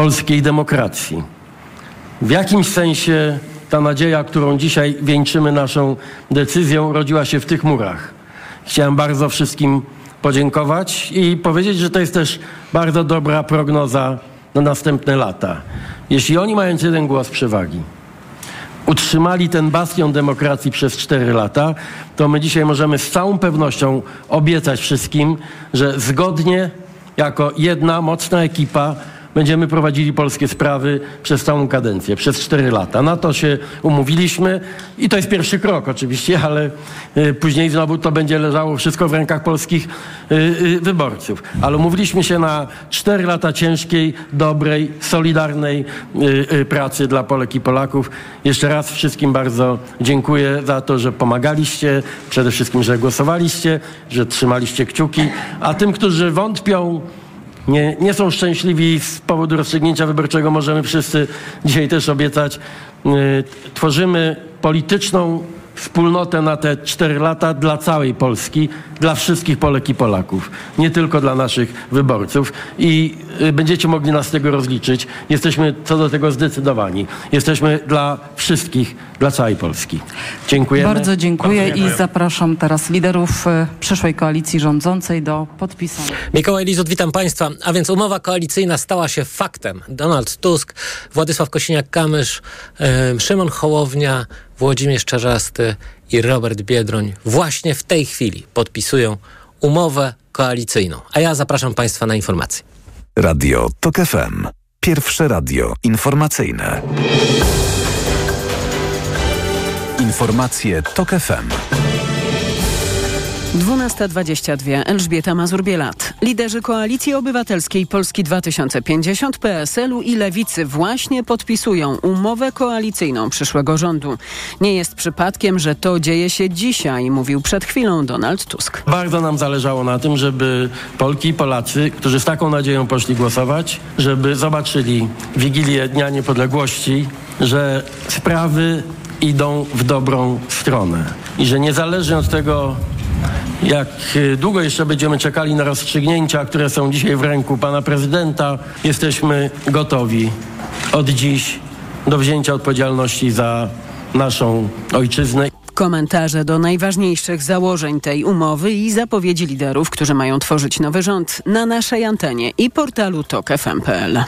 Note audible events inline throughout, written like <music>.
polskiej demokracji. W jakimś sensie ta nadzieja, którą dzisiaj wieńczymy naszą decyzją, rodziła się w tych murach. Chciałem bardzo wszystkim podziękować i powiedzieć, że to jest też bardzo dobra prognoza na następne lata. Jeśli oni mając jeden głos przewagi, utrzymali ten bastion demokracji przez cztery lata, to my dzisiaj możemy z całą pewnością obiecać wszystkim, że zgodnie jako jedna mocna ekipa będziemy prowadzili polskie sprawy przez całą kadencję, przez cztery lata. Na to się umówiliśmy i to jest pierwszy krok oczywiście, <laughs> ale y, później znowu to będzie leżało wszystko w rękach polskich y, y, wyborców. Ale umówiliśmy się na cztery lata ciężkiej, dobrej, solidarnej pracy dla Polek i Polaków. Jeszcze raz wszystkim bardzo dziękuję za to, że pomagaliście, przede wszystkim, że głosowaliście, że trzymaliście kciuki, a tym, którzy wątpią, nie, nie są szczęśliwi z powodu rozstrzygnięcia wyborczego, możemy wszyscy dzisiaj też obiecać. Yy, tworzymy polityczną wspólnotę na te cztery lata dla całej Polski, dla wszystkich Polek i Polaków, nie tylko dla naszych wyborców. I y, będziecie mogli nas z tego rozliczyć. Jesteśmy co do tego zdecydowani. Jesteśmy dla wszystkich, dla całej Polski. Dziękuję. Bardzo dziękuję Bardzo i zapraszam teraz liderów y, przyszłej koalicji rządzącej do podpisania. Mikołaj Lizut, witam Państwa. A więc umowa koalicyjna stała się faktem. Donald Tusk, Władysław Kosiniak-Kamysz, yy, Szymon Hołownia, Włodzimierz Czarzasty i Robert Biedroń właśnie w tej chwili podpisują umowę koalicyjną. A ja zapraszam Państwa na informacje. Radio TOK FM. Pierwsze radio informacyjne. Informacje TOK FM. 12.22. Elżbieta Mazur-Bielat. Liderzy Koalicji Obywatelskiej Polski 2050, PSL-u i Lewicy właśnie podpisują umowę koalicyjną przyszłego rządu. Nie jest przypadkiem, że to dzieje się dzisiaj, mówił przed chwilą Donald Tusk. Bardzo nam zależało na tym, żeby Polki i Polacy, którzy z taką nadzieją poszli głosować, żeby zobaczyli Wigilię Dnia Niepodległości, że sprawy idą w dobrą stronę i że niezależnie od tego, jak y, długo jeszcze będziemy czekali na rozstrzygnięcia, które są dzisiaj w ręku pana prezydenta, jesteśmy gotowi od dziś do wzięcia odpowiedzialności za naszą ojczyznę. Komentarze do najważniejszych założeń tej umowy i zapowiedzi liderów, którzy mają tworzyć nowy rząd na naszej antenie i portalu TokFM.pl.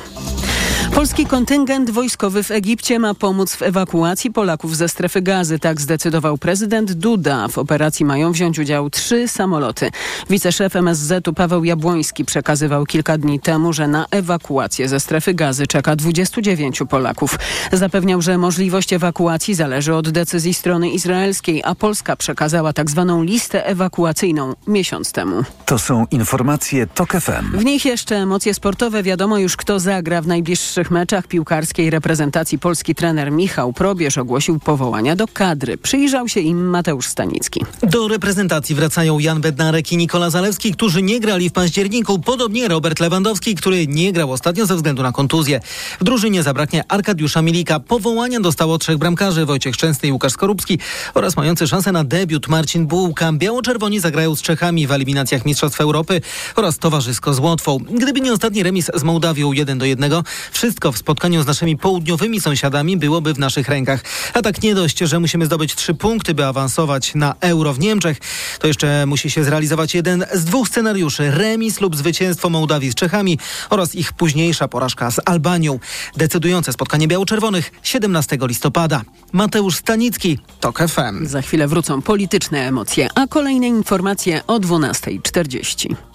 Polski kontyngent wojskowy w Egipcie ma pomóc w ewakuacji Polaków ze strefy gazy. Tak zdecydował prezydent Duda. W operacji mają wziąć udział trzy samoloty. Wiceszef MSZ-u Paweł Jabłoński przekazywał kilka dni temu, że na ewakuację ze strefy gazy czeka 29 Polaków. Zapewniał, że możliwość ewakuacji zależy od decyzji strony izraelskiej, a Polska przekazała tak zwaną listę ewakuacyjną miesiąc temu. To są informacje TOK FM. W nich jeszcze emocje sportowe. Wiadomo już, kto zagra w najbliższych pierwszych meczach piłkarskiej reprezentacji Polski trener Michał Probierz ogłosił powołania do kadry. Przyjrzał się im Mateusz Stanicki. Do reprezentacji wracają Jan Bednarek i Nikola Zalewski, którzy nie grali w październiku. Podobnie Robert Lewandowski, który nie grał ostatnio ze względu na kontuzję. W drużynie zabraknie Arkadiusza Milika. Powołania dostało trzech bramkarzy, Wojciech Szczęsny i Łukasz Skorupski oraz mający szansę na debiut Marcin Bułka. Biało-czerwoni zagrają z Czechami w eliminacjach Mistrzostw Europy oraz towarzysko z Łotwą. Gdyby nie ostatni remis z Mołdawią 1 do 1, wszyscy wszystko w spotkaniu z naszymi południowymi sąsiadami byłoby w naszych rękach. A tak nie dość, że musimy zdobyć trzy punkty, by awansować na euro w Niemczech, to jeszcze musi się zrealizować jeden z dwóch scenariuszy. Remis lub zwycięstwo Mołdawii z Czechami oraz ich późniejsza porażka z Albanią. Decydujące spotkanie biało-czerwonych 17 listopada. Mateusz Stanicki, TOK FM. Za chwilę wrócą polityczne emocje, a kolejne informacje o 12.40.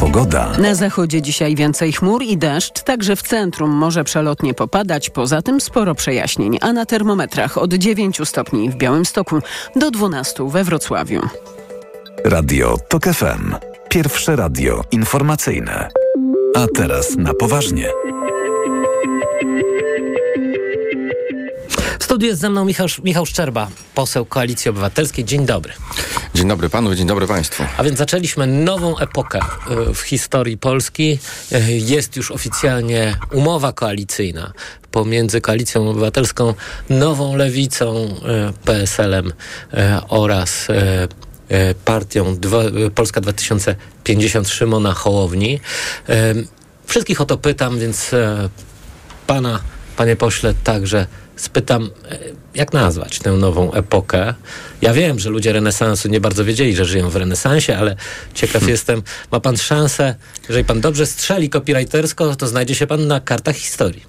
Pogoda. Na zachodzie dzisiaj więcej chmur i deszcz, także w centrum może przelotnie popadać, poza tym sporo przejaśnień, a na termometrach od 9 stopni w Białymstoku do 12 we Wrocławiu. Radio TOK FM. Pierwsze radio informacyjne. A teraz na poważnie. Studiu jest ze mną Michał, Michał Szczerba, poseł Koalicji Obywatelskiej. Dzień dobry. Dzień dobry panu, dzień dobry państwu. A więc zaczęliśmy nową epokę e, w historii Polski. E, jest już oficjalnie umowa koalicyjna pomiędzy Koalicją Obywatelską, Nową Lewicą, e, PSL-em oraz partią Polska 2050 Szymona Hołowni Wszystkich o to pytam, więc pana, panie pośle, także spytam, e, jak nazwać tę nową epokę. Ja wiem, że ludzie renesansu nie bardzo wiedzieli, że żyją w renesansie, ale ciekaw hmm. jestem, ma pan szansę, jeżeli pan dobrze strzeli copywritersko, to znajdzie się pan na kartach historii.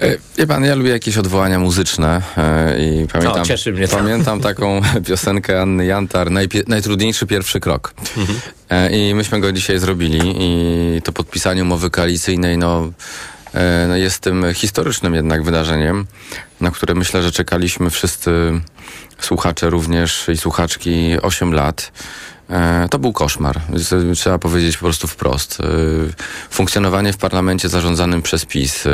E, wie pan, ja lubię jakieś odwołania muzyczne e, i pamiętam, to. pamiętam taką <laughs> piosenkę Anny Jantar, najtrudniejszy pierwszy krok. Mhm. I myśmy go dzisiaj zrobili i to podpisanie umowy koalicyjnej, no, no jest tym historycznym jednak wydarzeniem, na które myślę, że czekaliśmy wszyscy słuchacze również i słuchaczki 8 lat. E, to był koszmar. Trzeba powiedzieć po prostu wprost. E, funkcjonowanie w parlamencie zarządzanym przez PiS.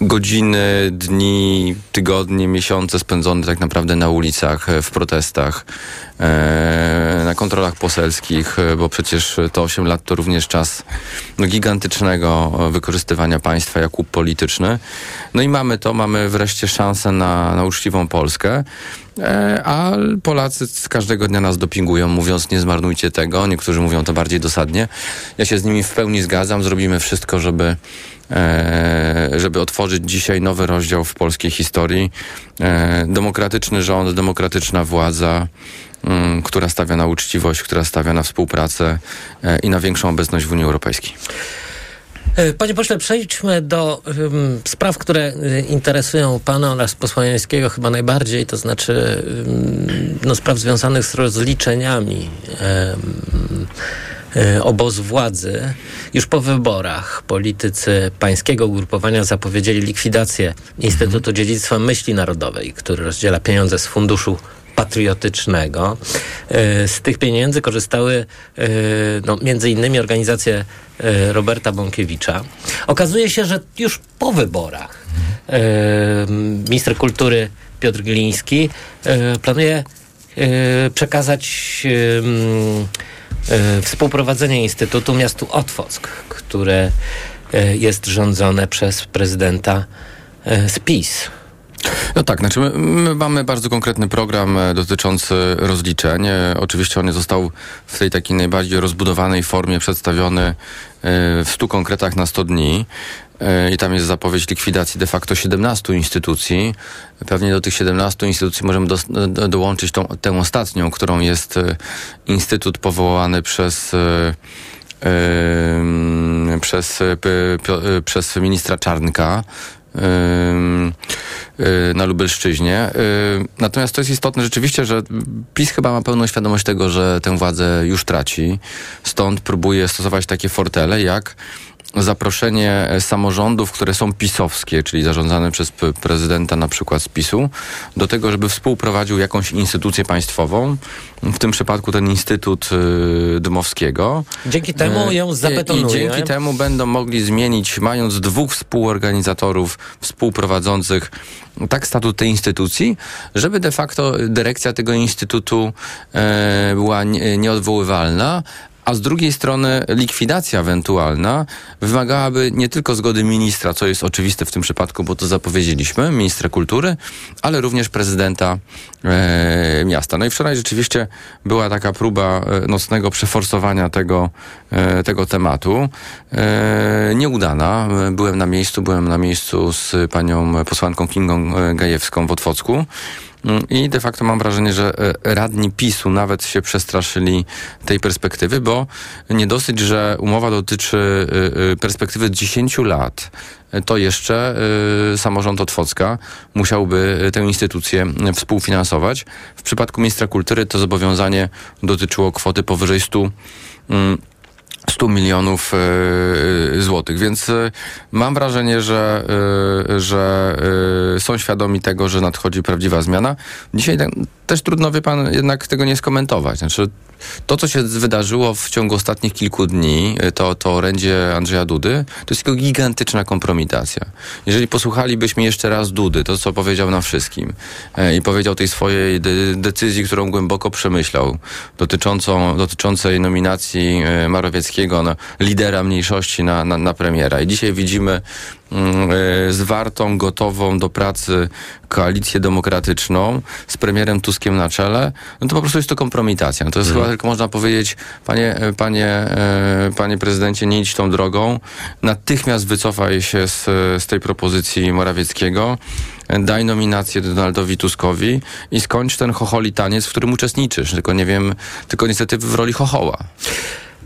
E, godziny, dni, tygodnie, miesiące spędzone tak naprawdę na ulicach, w protestach, na kontrolach poselskich, bo przecież to 8 lat to również czas no, gigantycznego wykorzystywania państwa jak łup polityczny. No i mamy to, mamy wreszcie szansę na, na uczciwą Polskę. E, a Polacy każdego dnia nas dopingują, mówiąc nie zmarnujcie tego. Niektórzy mówią to bardziej dosadnie. Ja się z nimi w pełni zgadzam. Zrobimy wszystko, żeby e, żeby otworzyć dzisiaj nowy rozdział w polskiej historii. E, demokratyczny rząd, demokratyczna władza, mm, która stawia na uczciwość, która stawia na współpracę i na większą obecność w Unii Europejskiej. E, panie pośle, przejdźmy do um, spraw, które interesują pana oraz posła Jańskiego chyba najbardziej, to znaczy um, no, spraw związanych z rozliczeniami um, obozu władzy. Już po wyborach politycy pańskiego ugrupowania zapowiedzieli likwidację Instytutu Dziedzictwa Myśli Narodowej, który rozdziela pieniądze z funduszu patriotycznego. E, z tych pieniędzy korzystały e, no, między innymi organizacje e, Roberta Bąkiewicza. Okazuje się, że już po wyborach minister kultury Piotr Gliński planuje przekazać współprowadzenie Instytutu miastu Otwock, które jest rządzone przez prezydenta z PiS. No tak, znaczy my, my, mamy bardzo konkretny program e, dotyczący rozliczeń. E, oczywiście on został w tej takiej najbardziej rozbudowanej formie przedstawiony e, w 100 konkretach na 100 dni. I tam jest zapowiedź likwidacji de facto 17 instytucji. Pewnie do tych 17 instytucji możemy do, do, dołączyć tą, tę ostatnią, którą jest instytut powołany przez Yy, przez, yy, przez ministra Czarnka, na Lubelszczyźnie. Natomiast to jest istotne rzeczywiście, że PiS chyba ma pełną świadomość tego, że tę władzę już traci. Stąd próbuje stosować takie fortele jak zaproszenie samorządów, które są pisowskie, czyli zarządzane przez prezydenta na przykład z PiSu, do tego, żeby współprowadził jakąś instytucję państwową, w tym przypadku ten Instytut y, Dmowskiego. Dzięki temu ją zabetonuje. I dzięki temu będą mogli zmienić, mając dwóch współorganizatorów współprowadzących tak statut tej instytucji, żeby de facto dyrekcja tego instytutu e, była nieodwoływalna, a z drugiej strony likwidacja ewentualna wymagałaby nie tylko zgody ministra, co jest oczywiste w tym przypadku, bo to zapowiedzieliśmy, ministra kultury, ale również prezydenta e, miasta. No i wczoraj rzeczywiście była taka próba e, nocnego przeforsowania tego, e, tego tematu. E, nieudana. Byłem na miejscu, byłem na miejscu z panią posłanką Kingą e, Gajewską w Otwocku. Mm, I de facto mam wrażenie, że e, radni PiSu nawet się przestraszyli tej perspektywy, bo nie dosyć, że umowa dotyczy e, e, perspektywy 10 lat, to jeszcze samorząd Otwocka musiałby tę instytucję współfinansować. W przypadku ministra kultury to zobowiązanie dotyczyło kwoty powyżej 100 100 milionów y, złotych, więc y, mam wrażenie, że, że są świadomi tego, że nadchodzi prawdziwa zmiana. Dzisiaj też trudno, wie pan, jednak tego nie skomentować. Znaczy, to, co się wydarzyło w ciągu ostatnich kilku dni, to, to orędzie Andrzeja Dudy, to jest tylko gigantyczna kompromitacja. Jeżeli posłuchalibyśmy jeszcze raz Dudy, to co powiedział nam wszystkim e, i powiedział tej swojej de decyzji, którą głęboko przemyślał, dotyczącą, dotyczącej nominacji e, Marowieckiego na lidera mniejszości na, na, na premiera. I dzisiaj widzimy zwartą, gotową do pracy koalicję demokratyczną z premierem Tuskiem na czele, no to po prostu jest to kompromitacja. To jest chyba tylko można powiedzieć, panie, e, panie, e, panie prezydencie, nie idź tą drogą, natychmiast wycofaj się z, z tej propozycji Morawieckiego, e, daj nominację Donaldowi Tuskowi i skończ ten chocholi taniec, w którym uczestniczysz. Tylko nie wiem, tylko niestety w roli chochoła.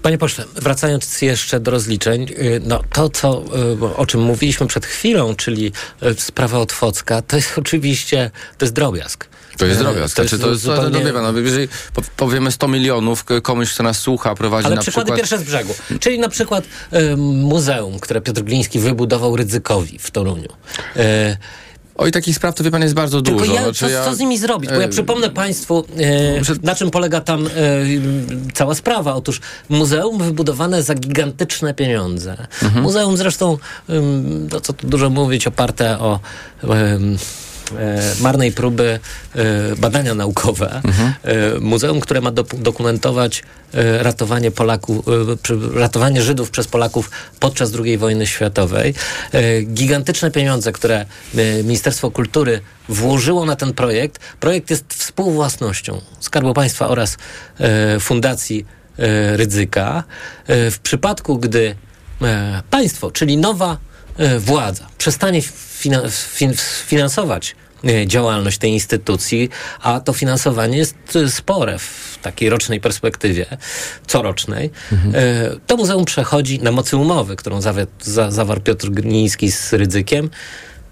Panie pośle, wracając jeszcze do rozliczeń, y, no to, co, y, o czym mówiliśmy przed chwilą, czyli y, sprawa Otwocka, to jest <laughs> oczywiście, to jest drobiazg. To jest drobiazg. To, znaczy, to jest zupełnie... no, wie pan, no, jeżeli po- powiemy 100 milionów, komuś, kto nas słucha, prowadzi Ale na przykłady przykład... pierwsze z brzegu. Czyli na przykład y, muzeum, które Piotr Gliński wybudował Rydzykowi w Toruniu. Y, Oj, takich spraw to wie pan jest bardzo Tylko dużo. ja, Znaczy, co, ja- co z nimi zrobić? Bo ja e, przypomnę Państwu, Muszę- e, na czym polega tam e, cała sprawa. Otóż muzeum wybudowane za gigantyczne pieniądze. Mhm. Muzeum zresztą, ym, no co tu dużo mówić, oparte o e, marnej próby e, badania naukowe. Mhm. E, muzeum, które ma dop- dokumentować e, ratowanie Polaków, e, ratowanie Żydów przez Polaków podczas II wojny światowej. E, gigantyczne pieniądze, które e, Ministerstwo Kultury włożyło na ten projekt. Projekt jest współwłasnością Skarbu Państwa oraz e, Fundacji e, Rydzyka. E, w przypadku, gdy e, państwo, czyli nowa e, władza przestanie fina- fin- finansować e, działalność tej instytucji, a to finansowanie jest e, spore w takiej rocznej perspektywie, corocznej, e, to muzeum przechodzi na mocy umowy, którą zawarł Piotr Gliński z Rydzykiem,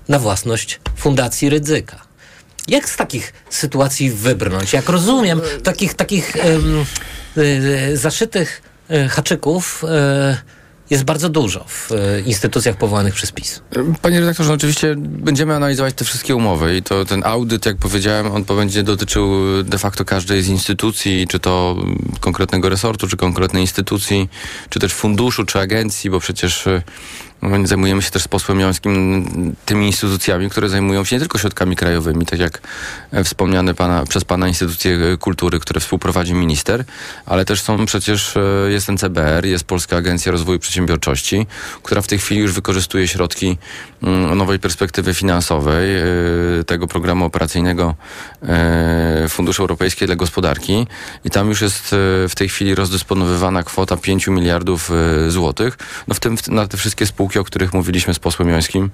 na własność Fundacji Rydzyka. Jak z takich sytuacji wybrnąć? Jak rozumiem, takich, takich e, zaszytych haczyków jest bardzo dużo w e, instytucjach powołanych przez PiS. Panie redaktorze, no oczywiście będziemy analizować te wszystkie umowy i to ten audyt, jak powiedziałem, on będzie dotyczył de facto każdej z instytucji, czy to konkretnego resortu, czy konkretnej instytucji, czy też funduszu, czy agencji, bo przecież zajmujemy się też z posłem Jońskim tymi instytucjami, które zajmują się nie tylko środkami krajowymi, tak jak e, wspomniane pana, przez pana instytucje e, kultury, które współprowadzi minister, ale też są przecież, e, jest NCBR, jest Polska Agencja Rozwoju Przedsiębiorczości, która w tej chwili już wykorzystuje środki mm, nowej perspektywy finansowej tego programu operacyjnego Funduszu Europejskiego dla Gospodarki. I tam już jest w tej chwili rozdysponowywana kwota 5 miliardów złotych, no w tym na te wszystkie spółki, o których mówiliśmy z posłem Jońskim,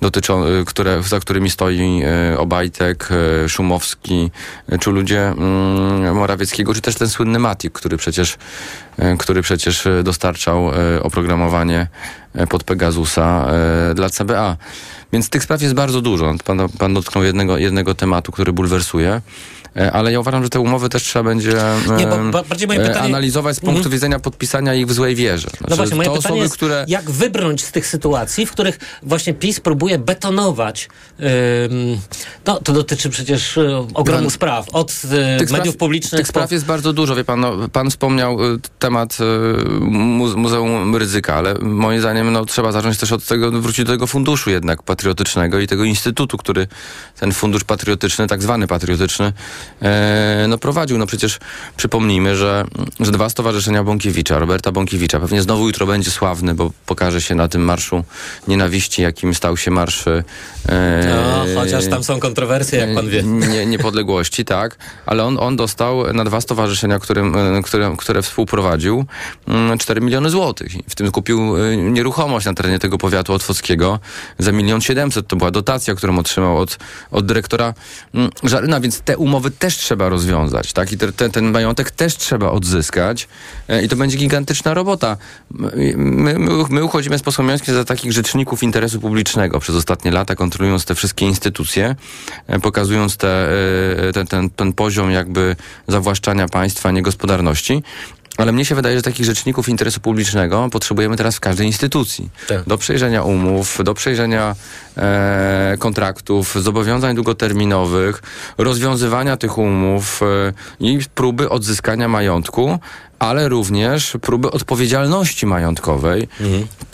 dotyczą, e, które, za którymi stoi e, Obajtek, e, Szumowski, czy ludzie mm, Morawieckiego, czy też ten słynny Matik, który przecież, który przecież dostarczał oprogramowanie pod Pegasusa dla CBA. Więc tych spraw jest bardzo dużo. Pan, pan dotknął jednego, jednego tematu, który bulwersuje. E, Ale ja uważam, że te umowy też trzeba będzie Nie, e, pytanie- analizować z punktu Mhm. widzenia podpisania ich w złej wierze. No Znaczy, właśnie, moje pytanie osoby, jest, które jak wybrnąć z tych sytuacji, w których właśnie PiS próbuje betonować, no to dotyczy przecież y, ogromu spraw, od tych mediów spraw, publicznych Tych spraw jest bardzo dużo, wie pan. No, pan wspomniał temat mu, Muzeum Ryzyka, ale moim zdaniem no, trzeba zacząć też od tego, wrócić do tego funduszu jednak patriotycznego i tego instytutu, który ten fundusz patriotyczny, tak zwany patriotyczny, e, no, prowadził. No przecież przypomnijmy, że, że dwa stowarzyszenia Bąkiewicza, Roberta Bąkiewicza, pewnie znowu jutro będzie sławny, bo pokaże się na tym marszu nienawiści, jakim stał się marsz e, No, chociaż tam są kontrowersje, jak pan wie. nie, niepodległości, tak, ale on, on dostał na dwa stowarzyszenia, którym, e, które, które współprowadził, mm, 4 miliony złotych. W tym kupił e, nieruchomość na terenie tego powiatu otwockiego za milion siedemset. To była dotacja, którą otrzymał od, od dyrektora mm, Żaryna, więc te umowy też trzeba rozwiązać, tak, i te, te, ten majątek też trzeba odzyskać e, i to będzie gigantyczna robota. My, my, my uchodzimy z posłem Jońskim za takich rzeczników interesu publicznego przez ostatnie lata, kontrolując te wszystkie instytucje, e, pokazując te, e, ten, ten, ten poziom jakby zawłaszczania państwa, niegospodarności. Ale mnie się wydaje, że takich rzeczników interesu publicznego potrzebujemy teraz w każdej instytucji. Tak. Do przejrzenia umów, do przejrzenia e, kontraktów, zobowiązań długoterminowych, rozwiązywania tych umów e, i próby odzyskania majątku, ale również próby odpowiedzialności majątkowej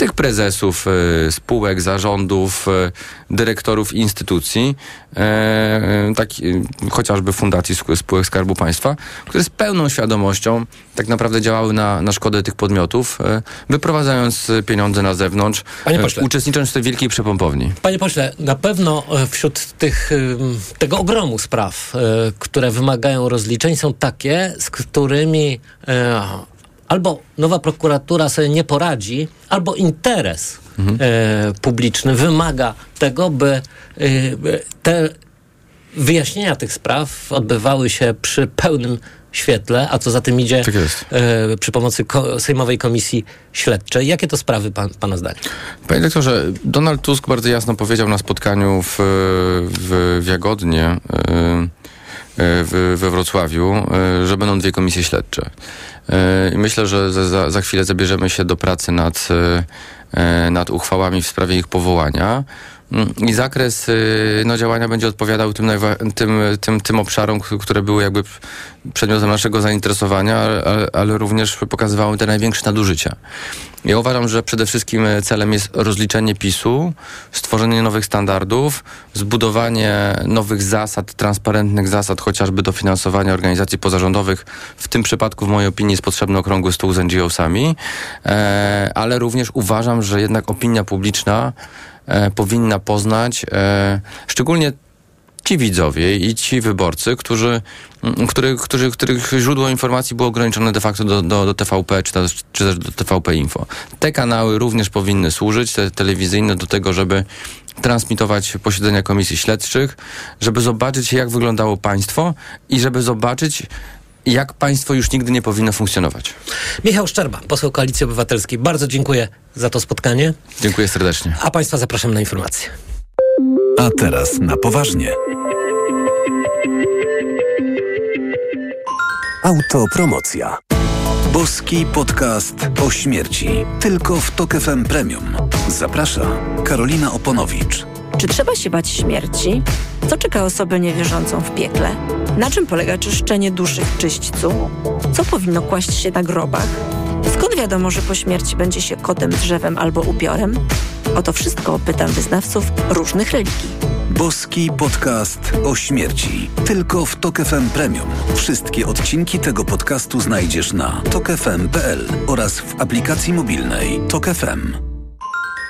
tych prezesów y, spółek, zarządów, y, dyrektorów instytucji, e, tak, y, chociażby fundacji spółek Skarbu Państwa, które z pełną świadomością tak naprawdę działały na, na szkodę tych podmiotów, wyprowadzając pieniądze na zewnątrz, uczestnicząc w tej wielkiej przepompowni. Panie pośle, na pewno wśród tych, tego ogromu spraw, które wymagają rozliczeń, są takie, z którymi albo nowa prokuratura sobie nie poradzi, albo interes e, publiczny wymaga tego, by e, by te wyjaśnienia tych spraw odbywały się przy pełnym świetle, a co za tym idzie Tak e, przy pomocy ko- Sejmowej Komisji Śledczej. Jakie to sprawy pan, pana zdaniem? Panie doktorze, Donald Tusk bardzo jasno powiedział na spotkaniu w, w, w Jagodnie e, e, w, we Wrocławiu, e, że będą dwie komisje śledcze. E, I myślę, że za, za, chwilę zabierzemy się do pracy nad, e, nad uchwałami w sprawie ich powołania. Mm, I zakres y, no, działania będzie odpowiadał tym, tym, tym, tym obszarom, które były jakby przedmiotem naszego zainteresowania, ale, ale również pokazywały te największe nadużycia. Ja uważam, że przede wszystkim e, celem jest rozliczenie PiSu, stworzenie nowych standardów, zbudowanie nowych zasad, transparentnych zasad, chociażby dofinansowania organizacji pozarządowych. W tym przypadku, w mojej opinii, jest potrzebny okrągły stół z NGO-sami, e, ale również uważam, że jednak opinia publiczna powinna poznać, e, szczególnie ci widzowie i ci wyborcy, którzy, który, którzy, których źródło informacji było ograniczone de facto do, do, do TVP czy też, czy też do TVP Info. Te kanały również powinny służyć, te telewizyjne, do tego, żeby transmitować posiedzenia komisji śledczych, żeby zobaczyć, jak wyglądało państwo i żeby zobaczyć, jak państwo już nigdy nie powinno funkcjonować. Michał Szczerba, poseł Koalicji Obywatelskiej. Bardzo dziękuję za to spotkanie, Dziękuję serdecznie. a Państwa zapraszam na informacje. A teraz na poważnie. Autopromocja. Boski podcast o śmierci. Tylko w Tok FM Premium. Zaprasza Karolina Oponowicz. Czy trzeba się bać śmierci? Co czeka osobę niewierzącą w piekle? Na czym polega czyszczenie duszy w czyśćcu? Co powinno kłaść się na grobach? Skąd wiadomo, że po śmierci będzie się kotem, drzewem albo upiorem? O to wszystko pytam wyznawców różnych religii. Boski podcast o śmierci. Tylko w Tok FM Premium. Wszystkie odcinki tego podcastu znajdziesz na tokefm.pl oraz w aplikacji mobilnej Tok FM.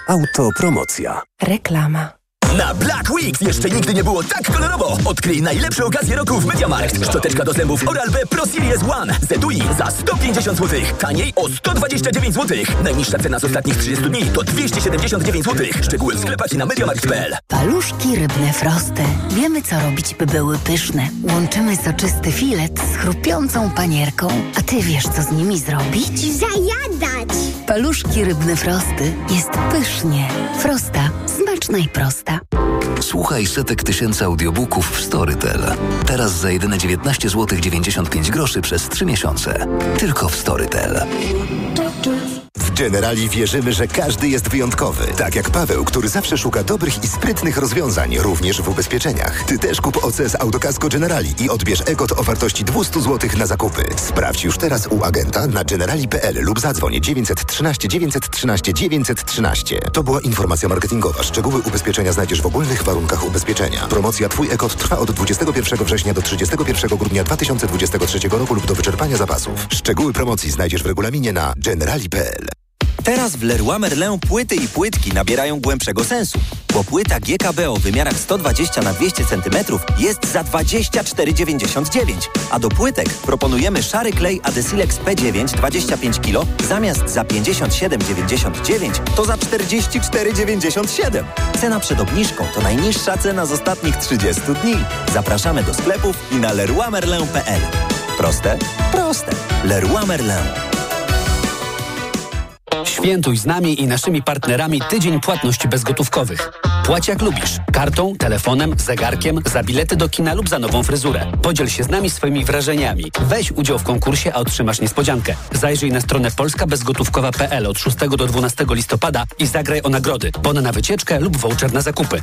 Autopromocja. Reklama. Na Black Weeks jeszcze nigdy nie było tak kolorowo. Odkryj najlepsze okazje roku w MediaMarkt. Szczoteczka do zębów Oral-B Pro Series One z etui za 150 zł. Taniej o 129 zł. Najniższa cena z ostatnich 30 dni to 279 zł. Szczegóły w sklepach i na MediaMarkt.pl. Paluszki rybne frosty. Wiemy, co robić, by były pyszne. Łączymy soczysty filet z chrupiącą panierką. A ty wiesz, co z nimi zrobić? Zajadać! Paluszki rybne frosty. Jest pysznie. Frosta. Smaczna i prosta. Słuchaj setek tysięcy audiobooków w Storytel. Teraz za jedyne 19 zł 95 groszy przez 3 miesiące. Tylko w Storytel. Generali wierzymy, że każdy jest wyjątkowy. Tak jak Paweł, który zawsze szuka dobrych i sprytnych rozwiązań, również w ubezpieczeniach. Ty też kup OC z Autokasko Generali i odbierz EGOT o wartości 200 zł na zakupy. Sprawdź już teraz u agenta na generali.pl lub zadzwoń 913 913 913. To była informacja marketingowa. Szczegóły ubezpieczenia znajdziesz w ogólnych warunkach ubezpieczenia. Promocja Twój EGOT trwa od 21 września do 31 grudnia 2023 roku lub do wyczerpania zapasów. Szczegóły promocji znajdziesz w regulaminie na generali.pl. Teraz w Leroy Merlin płyty i płytki nabierają głębszego sensu, bo płyta GKB o wymiarach 120 na 200 cm jest za 24,99, a do płytek proponujemy szary klej Adesilex P9 25 kg zamiast za 57,99 to za 44,97. Cena przed obniżką to najniższa cena z ostatnich 30 dni. Zapraszamy do sklepów i na leroymerlin.pl. Proste? Proste. Leroy Merlin. Świętuj z nami i naszymi partnerami tydzień płatności bezgotówkowych. Płać jak lubisz. Kartą, telefonem, zegarkiem, za bilety do kina lub za nową fryzurę. Podziel się z nami swoimi wrażeniami. Weź udział w konkursie, a otrzymasz niespodziankę. Zajrzyj na stronę polskabezgotówkowa.pl od 6 do 12 listopada i zagraj o nagrody. Bon na wycieczkę lub voucher na zakupy.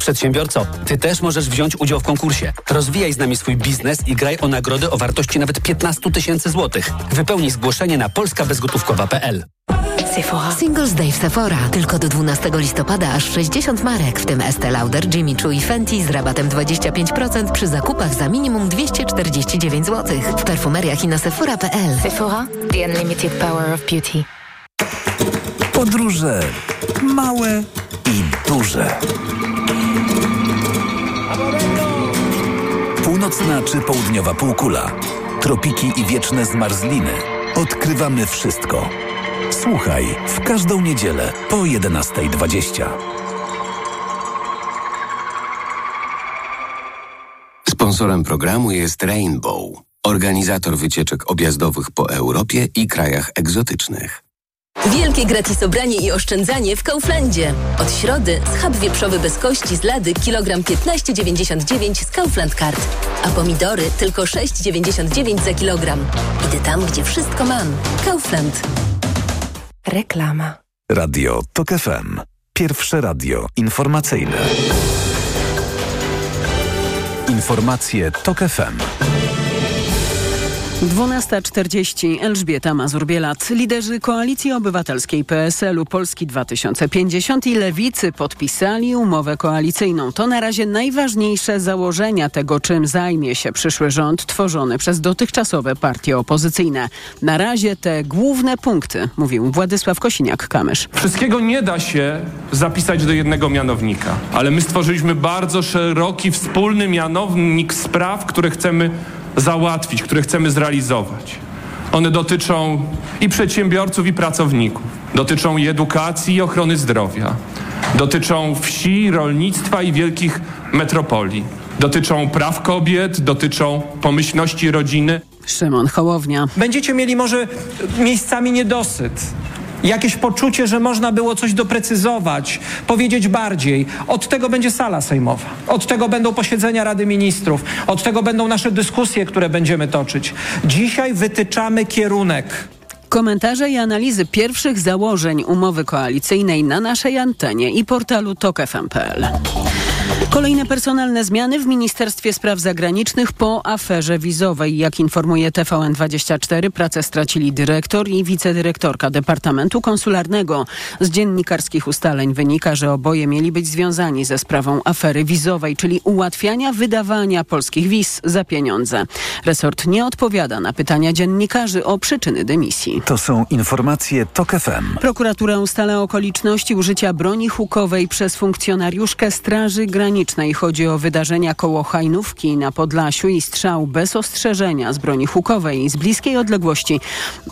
Przedsiębiorco, ty też możesz wziąć udział w konkursie. Rozwijaj z nami swój biznes i graj o nagrody o wartości nawet 15 tysięcy złotych. Wypełnij zgłoszenie na polskabezgotówkowa.pl. Sephora. Singles Day w Sephora. Tylko do 12 listopada aż 60 marek, w tym Estee Lauder, Jimmy Choo i Fenty z rabatem 25% przy zakupach za minimum 249 zł. W perfumeriach i na sephora.pl. Sephora, the unlimited power of beauty. Podróże małe i duże. Północna czy południowa półkula, tropiki i wieczne zmarzliny. Odkrywamy wszystko. Słuchaj w każdą niedzielę po 11.20. Sponsorem programu jest Rainbow, organizator wycieczek objazdowych po Europie i krajach egzotycznych. Wielkie gratisobranie i oszczędzanie w Kauflandzie. Od środy schab wieprzowy bez kości z lady kilogram 15,99 z Kaufland Card. A pomidory tylko 6,99 za kilogram. Idę tam, gdzie wszystko mam. Kaufland. Reklama. Radio TOK FM. Pierwsze radio informacyjne. Informacje TOK FM. 12.40 Elżbieta Mazur-Bielat. Liderzy Koalicji Obywatelskiej PSL-u Polski 2050 i Lewicy podpisali umowę koalicyjną. To na razie najważniejsze założenia tego, czym zajmie się przyszły rząd tworzony przez dotychczasowe partie opozycyjne. Na razie te główne punkty, mówił Władysław Kosiniak-Kamysz. Wszystkiego nie da się zapisać do jednego mianownika, ale my stworzyliśmy bardzo szeroki wspólny mianownik spraw, które chcemy załatwić, które chcemy zrealizować. One dotyczą i przedsiębiorców, i pracowników. Dotyczą i edukacji, i ochrony zdrowia. Dotyczą wsi, rolnictwa i wielkich metropolii. Dotyczą praw kobiet, dotyczą pomyślności rodziny. Szymon Hołownia. Będziecie mieli może miejscami niedosyt jakieś poczucie, że można było coś doprecyzować, powiedzieć bardziej. Od tego będzie sala sejmowa, od tego będą posiedzenia Rady Ministrów, od tego będą nasze dyskusje, które będziemy toczyć. Dzisiaj wytyczamy kierunek. Komentarze i analizy pierwszych założeń umowy koalicyjnej na naszej antenie i portalu tokefm.pl. Kolejne personalne zmiany w Ministerstwie Spraw Zagranicznych po aferze wizowej. Jak informuje TVN24, pracę stracili dyrektor i wicedyrektorka Departamentu Konsularnego. Z dziennikarskich ustaleń wynika, że oboje mieli być związani ze sprawą afery wizowej, czyli ułatwiania wydawania polskich wiz za pieniądze. Resort nie odpowiada na pytania dziennikarzy o przyczyny dymisji. To są informacje TOK FM. Prokuratura ustala okoliczności użycia broni hukowej przez funkcjonariuszkę Straży Granicznej. Chodzi o wydarzenia koło Hajnówki na Podlasiu i strzał bez ostrzeżenia z broni hukowej z bliskiej odległości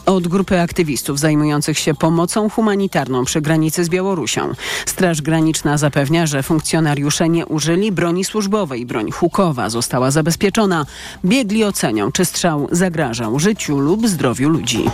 od grupy aktywistów zajmujących się pomocą humanitarną przy granicy z Białorusią. Straż Graniczna zapewnia, że funkcjonariusze nie użyli broni służbowej. Broń hukowa została zabezpieczona. Biegli ocenią, czy strzał zagrażał życiu lub zdrowiu ludzi.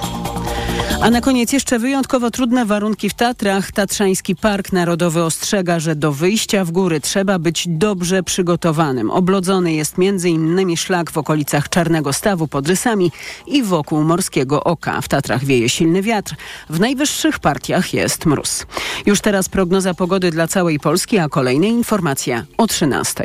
A na koniec jeszcze wyjątkowo trudne warunki w Tatrach. Tatrzański Park Narodowy ostrzega, że do wyjścia w góry trzeba być dobrze przygotowanym. Oblodzony jest m.in. szlak w okolicach Czarnego Stawu pod Rysami i wokół Morskiego Oka. W Tatrach wieje silny wiatr. W najwyższych partiach jest mróz. Już teraz prognoza pogody dla całej Polski, a kolejne informacje o 13.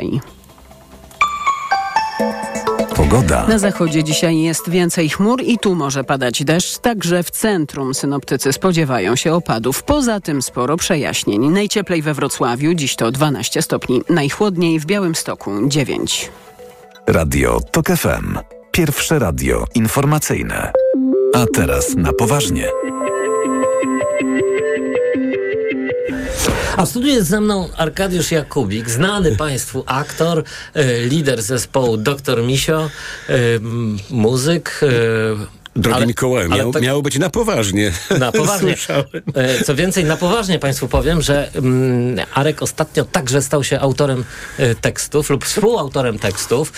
Pogoda. Na zachodzie dzisiaj jest więcej chmur i tu może padać deszcz, także w centrum synoptycy spodziewają się opadów. Poza tym sporo przejaśnień. Najcieplej we Wrocławiu, dziś to 12 stopni, najchłodniej w Białymstoku 9. Radio TOK FM. Pierwsze radio informacyjne. A teraz na poważnie. A w studiu jest ze mną Arkadiusz Jakubik, znany Państwu aktor, e, lider zespołu Dr. Misio, e, muzyk. E, Drogi ale- Mikołaju, ale miał, tak- miało być na poważnie. Na poważnie. <laughs> Co więcej, na poważnie Państwu powiem, że mm, Arek ostatnio także stał się autorem tekstów lub współautorem tekstów,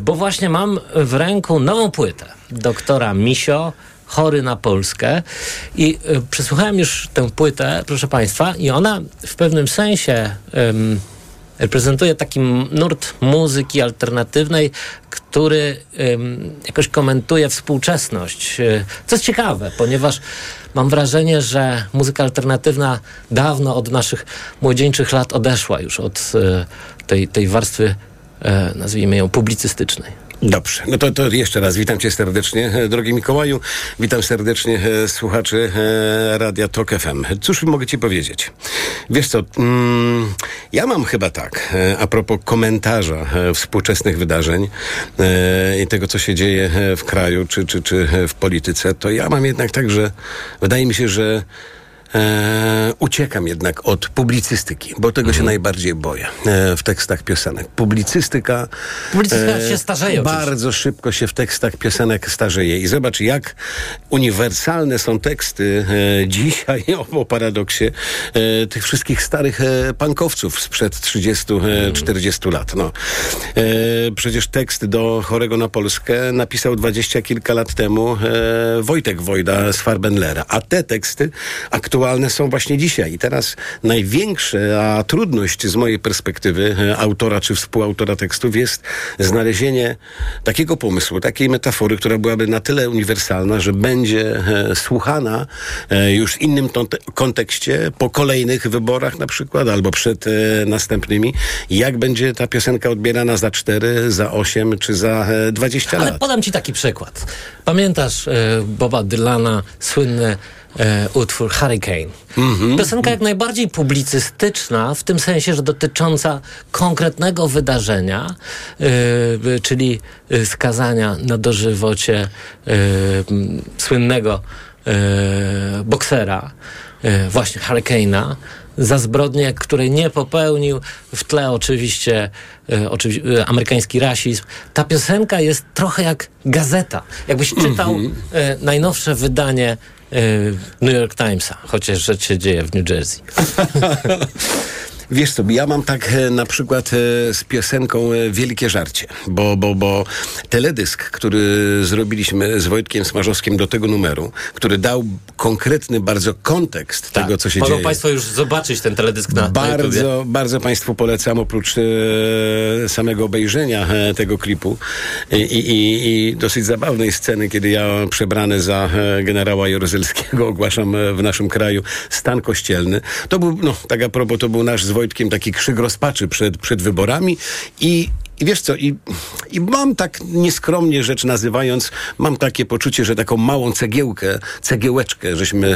bo właśnie mam w ręku nową płytę doktora Misio. Chory na Polskę. I e, przesłuchałem już tę płytę, proszę Państwa, i ona w pewnym sensie reprezentuje taki nurt muzyki alternatywnej, który jakoś komentuje współczesność. Y, co jest ciekawe, ponieważ mam wrażenie, że muzyka alternatywna dawno od naszych młodzieńczych lat odeszła już od y, tej, tej warstwy, y, nazwijmy ją, publicystycznej. Dobrze, no to, to jeszcze raz witam cię serdecznie, e, drogi Mikołaju. Witam serdecznie e, słuchaczy e, Radia Tok FM. Cóż mogę ci powiedzieć? Wiesz co, mm, ja mam chyba tak, e, a propos komentarza e, współczesnych wydarzeń e, i tego, co się dzieje w kraju czy, czy, czy w polityce, to ja mam jednak tak, że wydaje mi się, że uciekam jednak od publicystyki, bo tego się najbardziej boję e, w tekstach piosenek. Publicystyka, Publicystyka się starzeje bardzo szybko się w tekstach piosenek starzeje. I zobacz, jak uniwersalne są teksty e, dzisiaj, o, <laughs> o paradoksie, e, tych wszystkich starych e, pankowców sprzed 30-40 lat. No. E, przecież tekst do Chorego na Polskę napisał dwadzieścia kilka lat temu e, Wojtek Wojda z Farbenlera. A te teksty aktualne są właśnie dzisiaj. I teraz największa trudność z mojej perspektywy e, autora czy współautora tekstów jest znalezienie takiego pomysłu, takiej metafory, która byłaby na tyle uniwersalna, że będzie e, słuchana e, już w innym kontekście po kolejnych wyborach na przykład, albo przed następnymi. Jak będzie ta piosenka odbierana za 4, za 8 czy za e, 20 Ale lat? podam ci taki przykład. Pamiętasz Boba Dylana, słynny e, utwór Hurricane? Piosenka jak najbardziej publicystyczna, w tym sensie, że dotycząca konkretnego wydarzenia, e, czyli skazania na dożywocie e, słynnego e, boksera, e, właśnie Hurricane'a, za zbrodnię, której nie popełnił. W tle oczywiście, e, oczywi- e, amerykański rasizm. Ta piosenka jest trochę jak gazeta. Jakbyś czytał e, najnowsze wydanie New York Timesa, chociaż rzecz się dzieje w New Jersey. <laughs> Wiesz co, ja mam tak e, na przykład e, z piosenką e, Wielkie Żarcie, bo, bo, bo teledysk, który zrobiliśmy z Wojtkiem Smarzowskim do tego numeru, który dał konkretny bardzo kontekst tego, co się Mogą dzieje. Państwo już zobaczyć ten teledysk na. Bardzo, bardzo Państwu polecam, oprócz e, samego obejrzenia e, tego klipu i, i, i, dosyć zabawnej sceny, kiedy ja przebrany za generała Jaruzelskiego ogłaszam w naszym kraju stan kościelny. To był, no tak a propos, to był nasz z Wojtkiem taki krzyk rozpaczy przed, przed wyborami i i wiesz co, i, i mam tak nieskromnie rzecz nazywając, mam takie poczucie, że taką małą cegiełkę, cegiełeczkę, żeśmy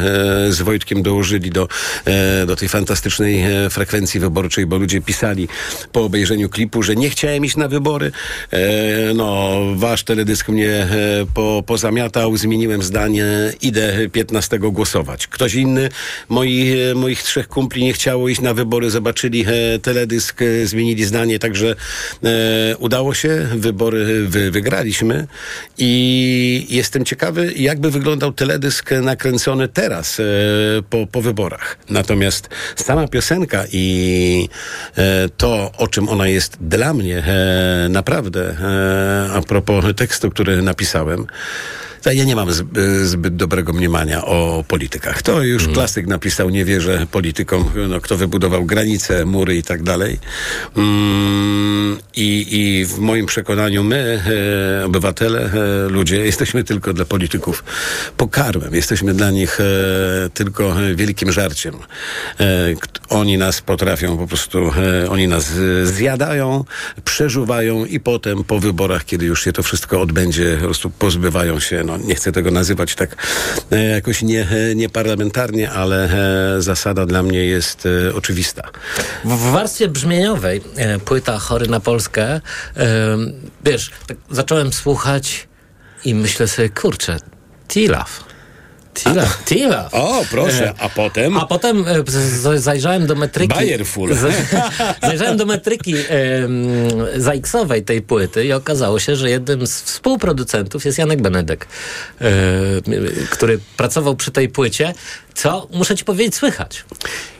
e, z Wojtkiem dołożyli do, e, do tej fantastycznej e, frekwencji wyborczej, bo ludzie pisali po obejrzeniu klipu, że nie chciałem iść na wybory. E, no, wasz teledysk mnie e, po, pozamiatał, zmieniłem zdanie, idę 15 głosować. Ktoś inny, moi, e, moich trzech kumpli nie chciało iść na wybory, zobaczyli teledysk, zmienili zdanie, także udało się, wybory wy, wygraliśmy i jestem ciekawy, jakby wyglądał teledysk nakręcony teraz e, po, po wyborach. Natomiast sama piosenka i e, to, o czym ona jest dla mnie e, naprawdę, e, a propos tekstu, który napisałem, ja nie mam zb- zbyt dobrego mniemania o politykach. To już klasyk napisał, nie wierzę politykom, no, kto wybudował granice, mury i tak dalej. Mm, I, I w moim przekonaniu my, e, obywatele, e, ludzie, <laughs> jesteśmy tylko dla polityków pokarmem. Jesteśmy dla nich e, tylko wielkim żarciem. E, oni nas potrafią po prostu, e, oni nas e, zjadają, przeżuwają i potem po wyborach, kiedy już się to wszystko odbędzie, po prostu pozbywają się, no nie chcę tego nazywać tak e, jakoś nie, e, nieparlamentarnie, ale e, zasada dla mnie jest oczywista. W, warstwie brzmieniowej płyta Chory na Polskę, wiesz, tak zacząłem słuchać i myślę sobie, kurczę, Tilaf. Tilaf, Tilaf. O, proszę, E, a potem? A potem e, zajrzałem do metryki. Bayerful. <laughs> Zajrzałem do metryki em, ZX-owej tej płyty i okazało się, że jednym z współproducentów jest Janek Benedek, e, który pracował przy tej płycie, co muszę ci powiedzieć słychać.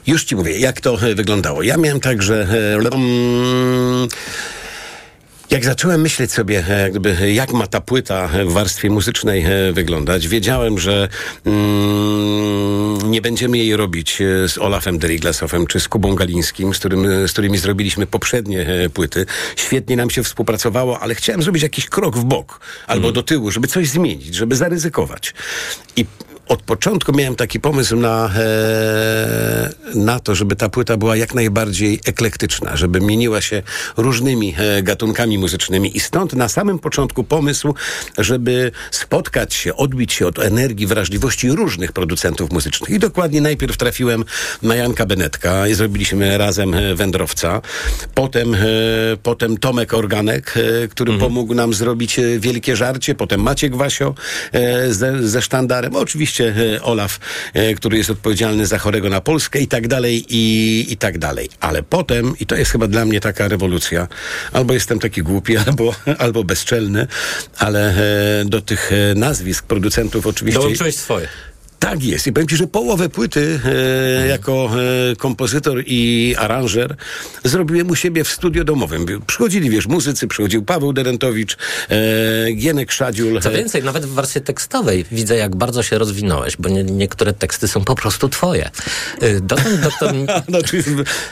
Już ci mówię, jak to wyglądało. Ja miałem tak, że e, mm, Jak zacząłem myśleć sobie, e, jakby, jak ma ta płyta w warstwie muzycznej e, wyglądać, wiedziałem, że mm, nie będziemy jej robić e, z Olafem Deriglasowem czy z Kubą Galińskim, z, którym, z którymi zrobiliśmy poprzednie e, płyty. Świetnie nam się współpracowało, ale chciałem zrobić jakiś krok w bok albo do tyłu, żeby coś zmienić, żeby zaryzykować. I od początku miałem taki pomysł na, e, na to, żeby ta płyta była jak najbardziej eklektyczna, żeby mieniła się różnymi e, gatunkami muzycznymi i stąd na samym początku pomysł, żeby spotkać się, odbić się od energii, wrażliwości różnych producentów muzycznych. I dokładnie najpierw trafiłem na Janka Benetka i zrobiliśmy razem e, Wędrowca. Potem, e, potem Tomek Organek, e, który pomógł nam zrobić e, Wielkie Żarcie. Potem Maciek Wasio ze, ze sztandarem. Oczywiście e, Olaf, e, który jest odpowiedzialny za chorego na Polskę i tak dalej, i, i tak dalej. Ale potem, i to jest chyba dla mnie taka rewolucja, albo jestem taki głupi, <laughs> albo, albo bezczelny, ale e, do tych nazwisk producentów oczywiście... Dołączyłeś swoje. Tak jest. I powiem ci, że połowę płyty e, jako e, kompozytor i aranżer zrobiłem u siebie w studio domowym. Przychodzili, wiesz, muzycy, przychodził Paweł Derentowicz, e, Gienek Szadziul. Co więcej, nawet w wersji tekstowej widzę, jak bardzo się rozwinąłeś, bo nie, niektóre teksty są po prostu twoje. Y, Dotąd doktor... <laughs> no, czy,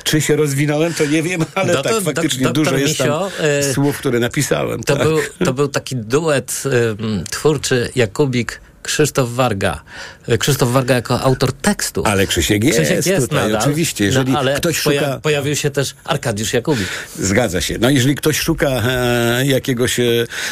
czy się rozwinąłem, to nie wiem, ale Dotąd tak, faktycznie dok- dużo doktor jest tam Misio, e, słów, które napisałem. To, tak. był, to był taki duet ym, twórczy Jakubik Krzysztof Warga. Y, Krzysztof Warga jako autor tekstu. Ale Krzysiek jest tutaj, oczywiście. Jeżeli no, ale ktoś poja- szuka- Pojawił się też Arkadiusz Jakubik. Zgadza się. No jeżeli ktoś szuka e, jakiegoś, e,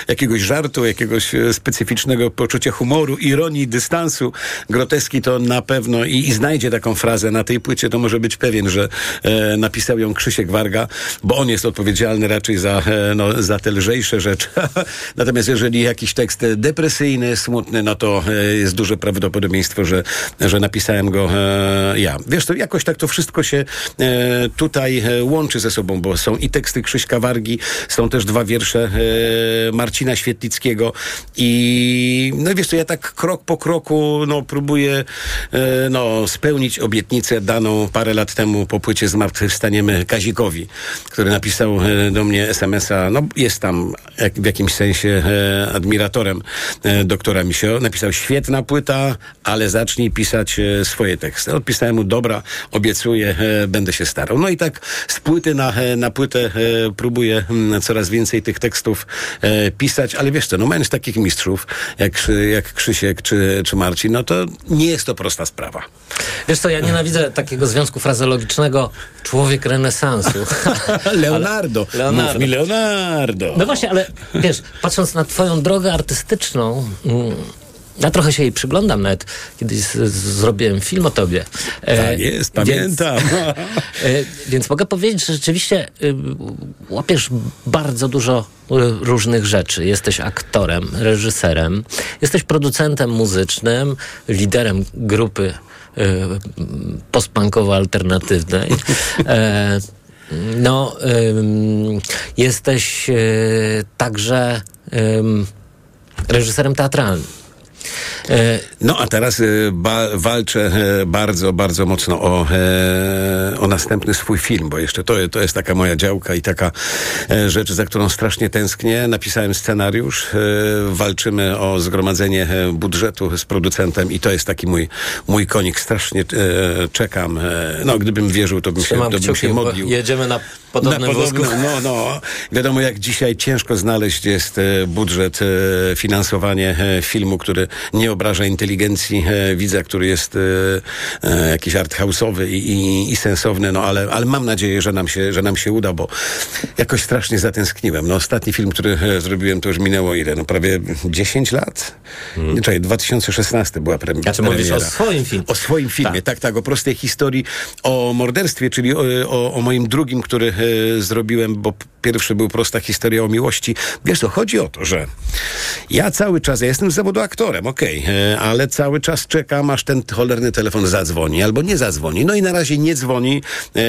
jakiegoś żartu, jakiegoś e, specyficznego poczucia humoru, ironii, dystansu, groteski, to na pewno i, i znajdzie taką frazę na tej płycie, to może być pewien, że e, napisał ją Krzysiek Warga, bo on jest odpowiedzialny raczej za, e, no, za te lżejsze rzeczy. <laughs> Natomiast jeżeli jakiś tekst depresyjny, smutny, no to e, jest duże prawdopodobieństwo, że, że napisałem go e, ja. Wiesz, to jakoś tak to wszystko się e, tutaj łączy ze sobą, bo są i teksty Krzyśka Wargi, są też dwa wiersze Marcina Świetlickiego i no wiesz, to ja tak krok po kroku no, próbuję no, spełnić obietnicę daną parę lat temu po płycie Zmartwychwstaniemy Kazikowi, który napisał do mnie SMS-a, no jest tam jak, w jakimś sensie admiratorem doktora Misio. Napisał, świetna płyta, ale zacznij pisać e, swoje teksty. Odpisałem mu, dobra, obiecuję, e, będę się starał. No i tak z płyty na, e, na płytę próbuję mm, coraz więcej tych tekstów pisać, ale wiesz co, no mając takich mistrzów jak, jak Krzysiek czy, czy Marcin, no to nie jest to prosta sprawa. Wiesz co, ja nienawidzę takiego związku frazologicznego człowiek renesansu. <laughs> Leonardo. Leonardo. Mów mi Leonardo. No właśnie, ale wiesz, patrząc na twoją drogę artystyczną, mm, ja trochę się jej przyglądam, nawet kiedyś zrobiłem film o tobie. Tak jest, pamiętam. Więc, <laughs> e, więc mogę powiedzieć, że rzeczywiście y, łapiesz bardzo dużo y, różnych rzeczy. Jesteś aktorem, reżyserem, jesteś producentem muzycznym, liderem grupy y, postpunkowo-alternatywnej. E, no, jesteś także reżyserem teatralnym. E, No a teraz e, ba, walczę e, bardzo, bardzo mocno o, o następny swój film, bo jeszcze to, to jest taka moja działka i taka rzecz, za którą strasznie tęsknię. Napisałem scenariusz, walczymy o zgromadzenie budżetu z producentem i to jest taki mój, mój konik. Strasznie czekam. No gdybym wierzył, to bym się, to bym się modlił. jedziemy na podobnym Na wózku. No, no. Wiadomo, jak dzisiaj ciężko znaleźć jest e, budżet, e, finansowanie e, filmu, który nie obraża inteligencji widza, który jest jakiś arthouse'owy i, i, i sensowny, no ale, ale mam nadzieję, że nam, się, że nam się uda, bo jakoś strasznie zatęskniłem. No ostatni film, który zrobiłem, to już minęło ile? No prawie 10 lat? Nie, czekaj, 2016 była prem- Znaczy premiera. mówisz o swoim filmie. O swoim filmie, tak, tak, o prostej historii, o morderstwie, czyli o, o, o moim drugim, który zrobiłem, bo pierwszy był prosta historia o miłości. Wiesz co, chodzi o to, że ja cały czas, ja jestem z zawodu aktorem, okej, e, ale cały czas czekam, aż ten cholerny telefon zadzwoni, albo nie zadzwoni. No i na razie nie dzwoni, e,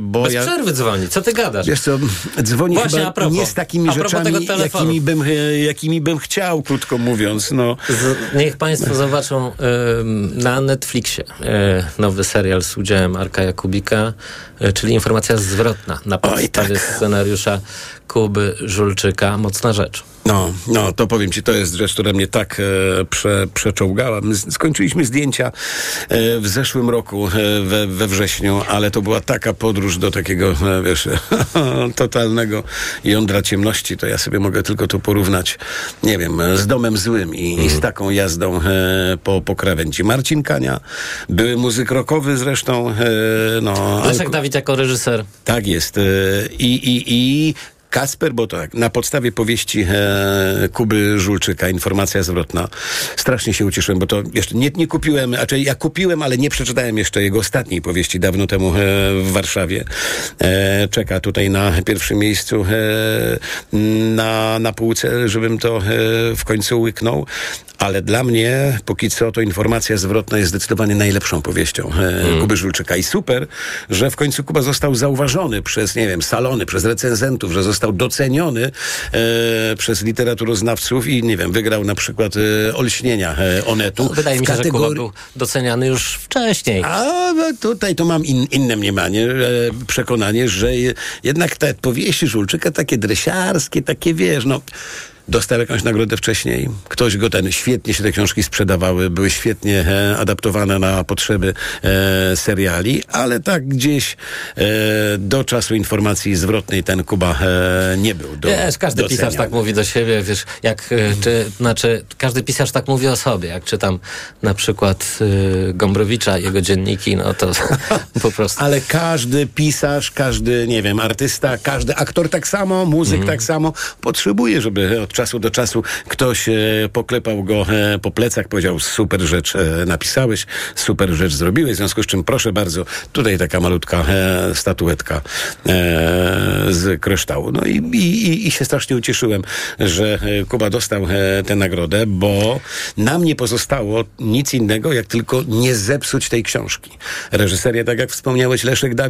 bo Bez ja... przerwy dzwoni. Co ty gadasz? Wiesz co, dzwoni Właśnie, chyba propos. nie z takimi rzeczami, jakimi bym, e, jakimi bym chciał, krótko mówiąc, no. Z, niech Państwo zobaczą ym, na Netflixie y, nowy serial z udziałem Arka Jakubika, y, czyli informacja zwrotna na podstawie scenariusza scenariusza Kuby Żulczyka. Mocna rzecz. No, no, to powiem ci, to jest rzecz, która mnie tak e, prze, przeczołgała. Skończyliśmy zdjęcia e, w zeszłym roku, e, we, we wrześniu, ale to była taka podróż do takiego, e, wiesz, <laughs> totalnego jądra ciemności, to ja sobie mogę tylko to porównać, nie wiem, z Domem Złym i, i z taką jazdą e, po, po krawędzi. Marcin Kania, były muzyk rockowy zresztą, e, no... Leszek Dawid jako reżyser. Tak jest. I, i, i Kasper, bo to tak, na podstawie powieści e, Kuby Żulczyka, informacja zwrotna, strasznie się ucieszyłem, bo to jeszcze nie, nie kupiłem, znaczy ja kupiłem, ale nie przeczytałem jeszcze jego ostatniej powieści dawno temu e, w Warszawie. E, czeka tutaj na pierwszym miejscu e, na, na półce, żebym to e, w końcu łyknął. Ale dla mnie, póki co, to informacja zwrotna jest zdecydowanie najlepszą powieścią e, Kuby Żulczyka. I super, że w końcu Kuba został zauważony przez, nie wiem, salony, przez recenzentów, że został doceniony e, przez literaturoznawców i, nie wiem, wygrał na przykład e, Olśnienia e, Onetu. Wydaje w mi się, że Kuba kategorii- był doceniany już wcześniej. a no, tutaj to mam in, inne mniemanie, e, przekonanie, że je, jednak te powieści Żulczyka takie dresiarskie, takie wiesz, no dostał jakąś nagrodę wcześniej. Ktoś go ten, świetnie się te książki sprzedawały, były świetnie e, adaptowane na potrzeby e, seriali, ale tak gdzieś e, do czasu informacji zwrotnej ten Kuba e, nie był do, Wiesz, każdy pisarz tak mówi do siebie, wiesz, jak, y, czy, znaczy, każdy pisarz tak mówi o sobie, jak czytam na przykład y, Gombrowicza, jego dzienniki, no to <laughs> po prostu. Ale każdy pisarz, każdy, nie wiem, artysta, każdy aktor tak samo, muzyk Mhm. tak samo potrzebuje, żeby od czasu do czasu ktoś e, poklepał go e, po plecach, powiedział super rzecz e, napisałeś, super rzecz zrobiłeś, w związku z czym proszę bardzo, tutaj taka malutka statuetka z kryształu. No i, i, i- się strasznie ucieszyłem, że Kuba dostał tę nagrodę, bo nam nie pozostało nic innego, jak tylko nie zepsuć tej książki. Reżyseria, tak jak wspomniałeś, Leszek Dawid,